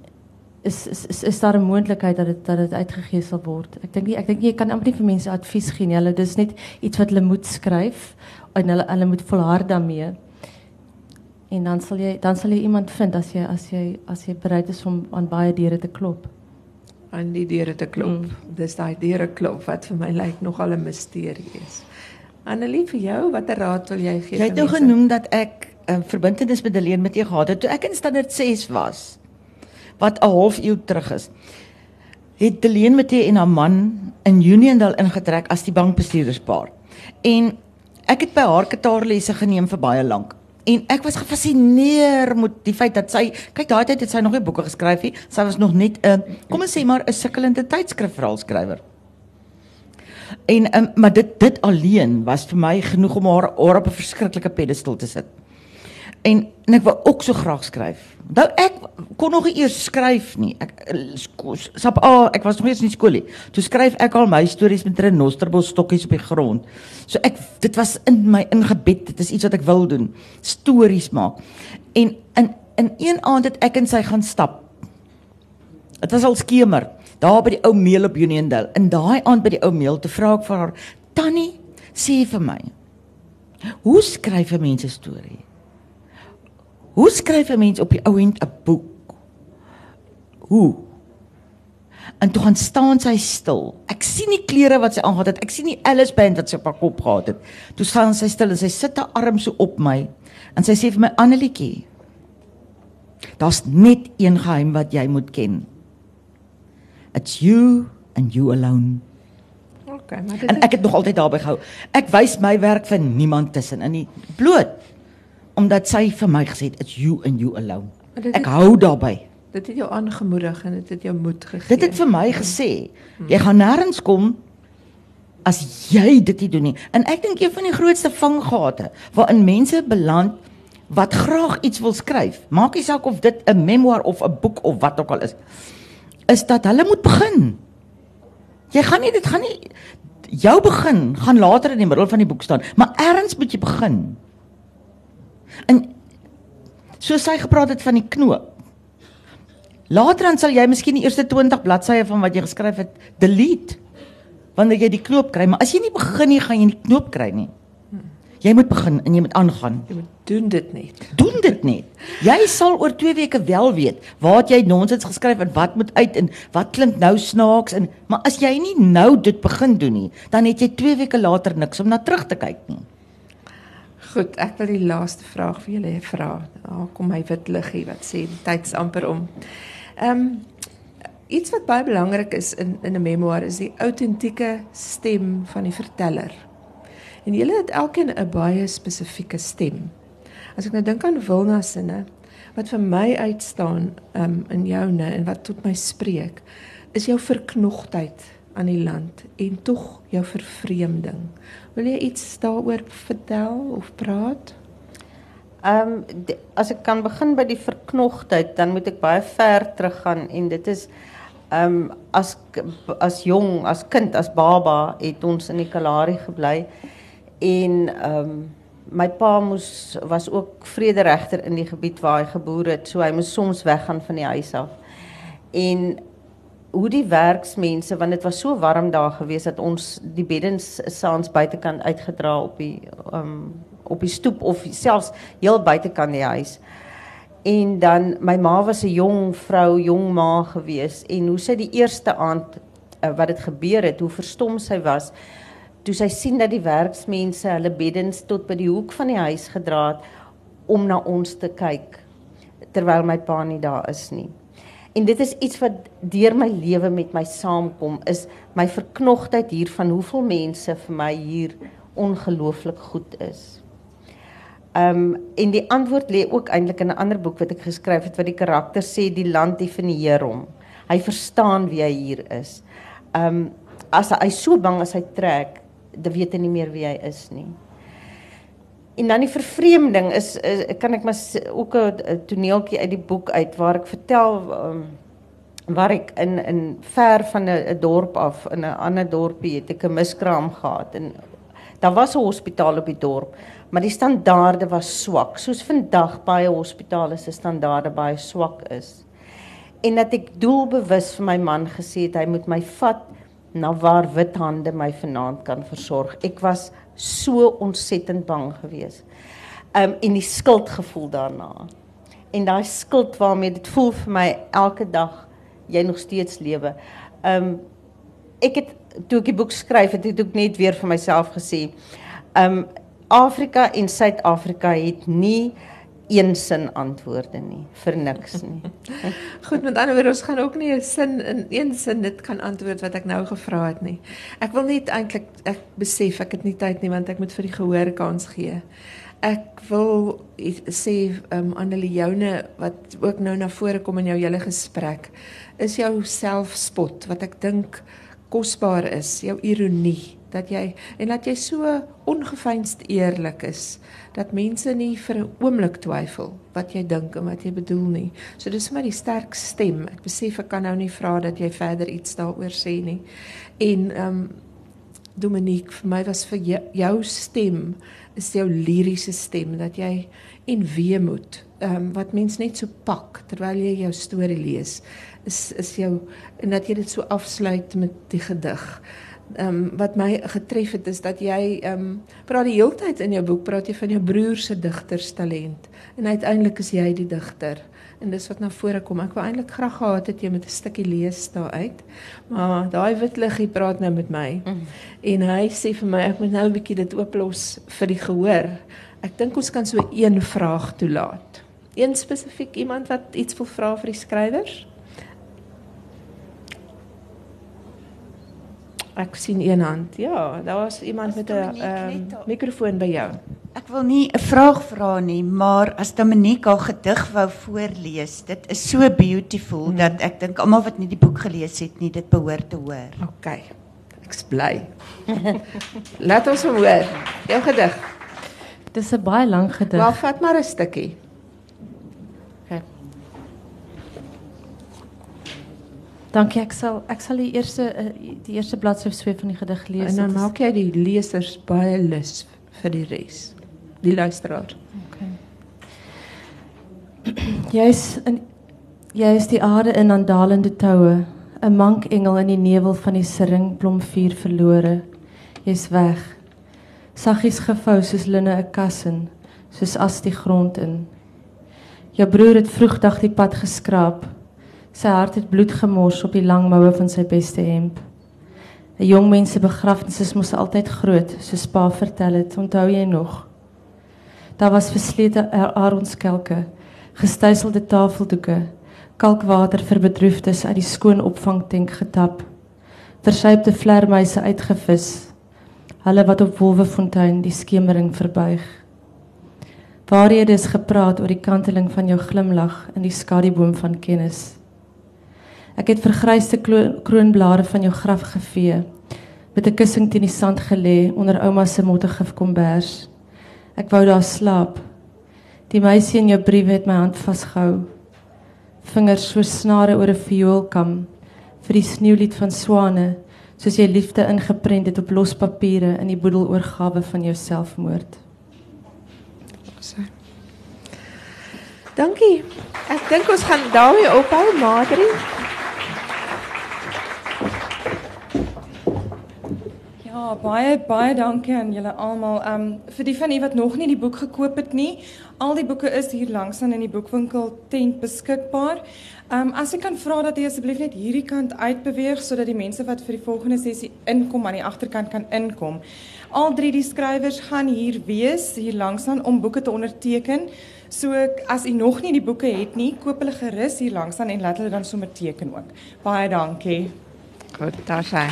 is is is, is daar 'n moontlikheid dat dit dat dit uitgegee sal word. Ek dink nie ek dink jy kan amper nie vir mense advies gee nie. Hulle dis net iets wat hulle moet skryf en hulle hulle moet volhard daarmee. En dan sal jy dan sal jy iemand vind as jy as jy as jy bereid is om aan baie deure te klop. Aan die deure te klop. Mm. Dis daai deure klop wat vir my lyk nogal 'n misterie is. Annelie vir jou, watter raad wil jy gee? Jy het nou genoem dat ek 'n uh, verbintenis met Helene met jou gehad het toe ek in standaard 6 was wat 'n half eeu terug is. Het Deleen Matthee en haar man in Uniondale ingetrek as die bankbestuurderspaar. En ek het by haar gitaarlesse geneem vir baie lank. En ek was gefassineer met die feit dat sy kyk daai tyd het sy nog nie boeke geskryf nie. Sy was nog net 'n kom ons sê maar 'n sukkelende tydskrifverhaalskrywer. En um, maar dit dit alleen was vir my genoeg om haar, haar op 'n verskriklike pedestal te sit. En en ek wou ook so graag skryf. Nou ek kon nog eers skryf nie. Ek sap A, ek was nog eers in skool nie. Toe skryf ek al my stories met renosterbos stokkies op die grond. So ek dit was in my ingebed. Dit is iets wat ek wil doen. Stories maak. En in in een aand het ek en sy gaan stap. Dit was al skemer daar by die ou meel op Uniondale. In daai aand by die ou meel te vra ek vir haar, "Tannie, sê vir my, hoe skryf 'n mens 'n storie? Hoe skryf 'n mens op die ou end 'n boek? Hoe?" En toe gaan staan sy stil. Ek sien nie klere wat sy aangetree het. Ek sien nie Alice band wat sy op haar kop gehad het. Toe staan sy stil en sy sit haar arm so op my en sy sê vir my Annelietjie, daar's net een geheim wat jy moet ken. It's you and you alone. Okay, maar dit En ek het nog altyd daarby gehou. Ek wys my werk vir niemand tussen in nie bloot omdat sy vir my gesê het it's you and you alone. Dit Ek het- hou daarby. dit het jou aangemoedig en dit het jou moed gegee. Dit het vir my gesê jy gaan nêrens kom as jy dit nie doen nie. En ek dink een van die grootste vanggate waarin mense beland wat graag iets wil skryf, maak nie saak of dit 'n memoir of 'n boek of wat ook al is, is dat hulle moet begin. Jy gaan nie dit gaan nie jou begin gaan later in die middel van die boek staan, maar eers moet jy begin. En so sy gepraat het van die knoop. Later dan sal jy miskien die eerste 20 bladsye van wat jy geskryf het delete wanneer jy die knoop kry, maar as jy nie begin nie, gaan jy nie die knoop kry nie. Jy moet begin en jy moet aangaan. jy moet doen dit net. Doen dit net. Jy sal oor 2 weke wel weet waar jy nonsens geskryf en wat moet uit en wat klink nou snaaks en maar as jy nie nou dit begin doen nie, dan het jy 2 weke later niks om na terug te kyk nie. Goed, ek wil die laaste vraag vir julle vra. Daar kom my wit liggie wat sê tyd's amper om. Ehm iets wat baie belangrik is in in 'n memoir is die autentieke stem van die verteller. En julle het elkeen 'n baie spesifieke stem. As ek nou dink aan Wilna sinne wat vir my uitstaan um, in joune en wat tot my spreek, is jou verknogtheid aan die land en tog jou vervreemding. Wil jy iets daaroor vertel of praat? Ehm um, as ek kan begin by die verknogtheid, dan moet ek baie ver teruggaan en dit is ehm um, as as jong, as kind, as baba het ons in die Kalahari gebly en ehm um, my pa moes was ook vrederegter in die gebied waar hy geboer het, so hy moes soms weggaan van die huis af. En hoe die werksmense want dit was so warm daar gewees dat ons die beddens saans buitekant uitgedra op die um op die stoep of selfs heel buitekant die huis. En dan my ma was 'n jong vrou, jong ma gewees en hoe sy die eerste aand uh, wat dit gebeur het, hoe verstom sy was toe sy sien dat die werksmense hulle beddens tot by die hoek van die huis gedra het om na ons te kyk terwyl my pa nie daar is nie. En dit is iets wat deur my lewe met my saamkom is my verknogtheid hiervan hoeveel mense vir my hier ongelooflik goed is. Um en die antwoord lê ook eintlik in 'n ander boek wat ek geskryf het wat die karakter sê die land definieer hom. Hy verstaan wie hy hier is. Um as hy so bang as hy trek, dan weet hy nie meer wie hy is nie. En dan die vervreemding is, is kan ek maar ook 'n toneeltjie uit die boek uit waar ek vertel um, waar ek in in ver van 'n dorp af in 'n ander dorpie het ek 'n miskraam gehad en daar was 'n hospitaal op die dorp, maar die standaarde was swak, soos vandag baie hospitale se standaarde baie swak is. En dat ek doelbewus vir my man gesê het hy moet my vat na waar wit hande my vanaand kan versorg. Ek was so ontsettend bang geweest. Um en die skuldgevoel daarna. En daai skuld waarmee dit voel vir my elke dag jy nog steeds lewe. Um ek het toe ek die boek skryf het, het ek net weer vir myself gesê, um Afrika en Suid-Afrika het nie een sin antwoorde nie vir niks nie. Goed, met ander woorde, ons gaan ook nie 'n sin in een sin dit kan antwoord wat ek nou gevra het nie. Ek wil net eintlik ek besef ek het nie tyd nie want ek moet vir die gehoor kans gee. Ek wil sê um Annelie joune wat ook nou na vore kom in jou hele gesprek is jou selfspot wat ek dink kosbaar is, jou ironie dat jy en dat jy so ongeveinsd eerlik is dat mense nie vir 'n oomblik twyfel wat jy dink en wat jy bedoel nie. So dis vir my die sterk stem. Ek besef ek kan nou nie vra dat jy verder iets daaroor sê nie. En ehm um, Dominique, vir my was vir jou, jou stem is jou liriese stem dat jy en weemoed ehm um, wat mens net so pak terwyl jy jou storie lees is is jou en dat jy dit so afsluit met die gedig ehm um, wat my getref het is dat jy ehm um, praat die hele tyd in jou boek praat jy van jou broer se digterstalent. En uiteindelik is jy die digter. En dis wat na vore kom. Ek wou eintlik graag gehad het jy met 'n stukkie lees daar uit maar daai wit liggie praat nou met my. Mm. en hy sê vir my ek moet nou 'n bietjie dit ooplos vir die gehoor. Ek dink ons kan so een vraag toelaat. Een spesifiek iemand wat iets wil vra vir die skrywers Ek sien een hand. Ja, daar was iemand met 'n um, mikrofoon by jou. Ek wil nie 'n vraag vra nie, maar as Dominique haar gedig wou voorlees, dit is so beautiful hmm. dat ek dink almal wat nie die boek gelees het nie, dit behoort te hoor. OK. Ek's bly. Laat ons hoor. Jou gedig. Dis 'n baie lang gedig. Maar vat maar 'n stukkie. Dankie, ek sal ek sal die eerste eh, die eerste bladsy sweef van die gedig lees. En dan maak jy die lesers baie lus vir die res. Die luisteraar. Okay. Jy's in jy is die aarde in aandalende toue, 'n mank engel in die nevel van die siringblomvuur verlore. Jy's weg. Saggies gevou soos linne 'n kassin, soos as die grond in. Jou broer het vroegdag die pad geskraap Sy hart het bloed gemors op die lang moue van sy beste hemp. 'n Jong mens se begrafnis is mos altyd groot, soos pa vertel het. Onthou jy nog? Daar was verslete aronskelke, gestuiselde tafeldoeke, kalkwater vir bedroefdes uit die skoon opvangtank getap, versypte vlermuise uitgevis, hulle wat op Wolwefontein die skemering verbuig. Waarhede is gepraat oor die kanteling van jou glimlag in die skaduboom van kennis. Ek het vergryste kroonblare van jou graf gevee met 'n kussing teen die sand gelê onder ouma se mottegif kombers. Ek wou daar slaap. Die meisie in jou briewe het my hand vasgehou. Vingers so snare oor 'n vioolkam vir die sneeulied van swane, soos jy liefde ingeprent het op los papiere in die boedeloorgawe van jou selfmoord. Dankie. Ek dink ons gaan daarmee ophou, Madrie. Ja, baie baie dankie aan julle almal. Ehm um, vir die van u wat nog nie die boek gekoop het nie, al die boeke is hier langs aan in die boekwinkel tent beskikbaar. Ehm um, as ek kan vra dat jy asseblief net hierdie kant uitbeweeg sodat die mense wat vir die volgende sessie inkom aan die agterkant kan inkom. Al drie die skrywers gaan hier wees hier langs aan om boeke te onderteken. So as u nog nie die boeke het nie, koop hulle gerus hier langs aan en laat hulle dan sommer teken ook. Baie dankie. foretar seg.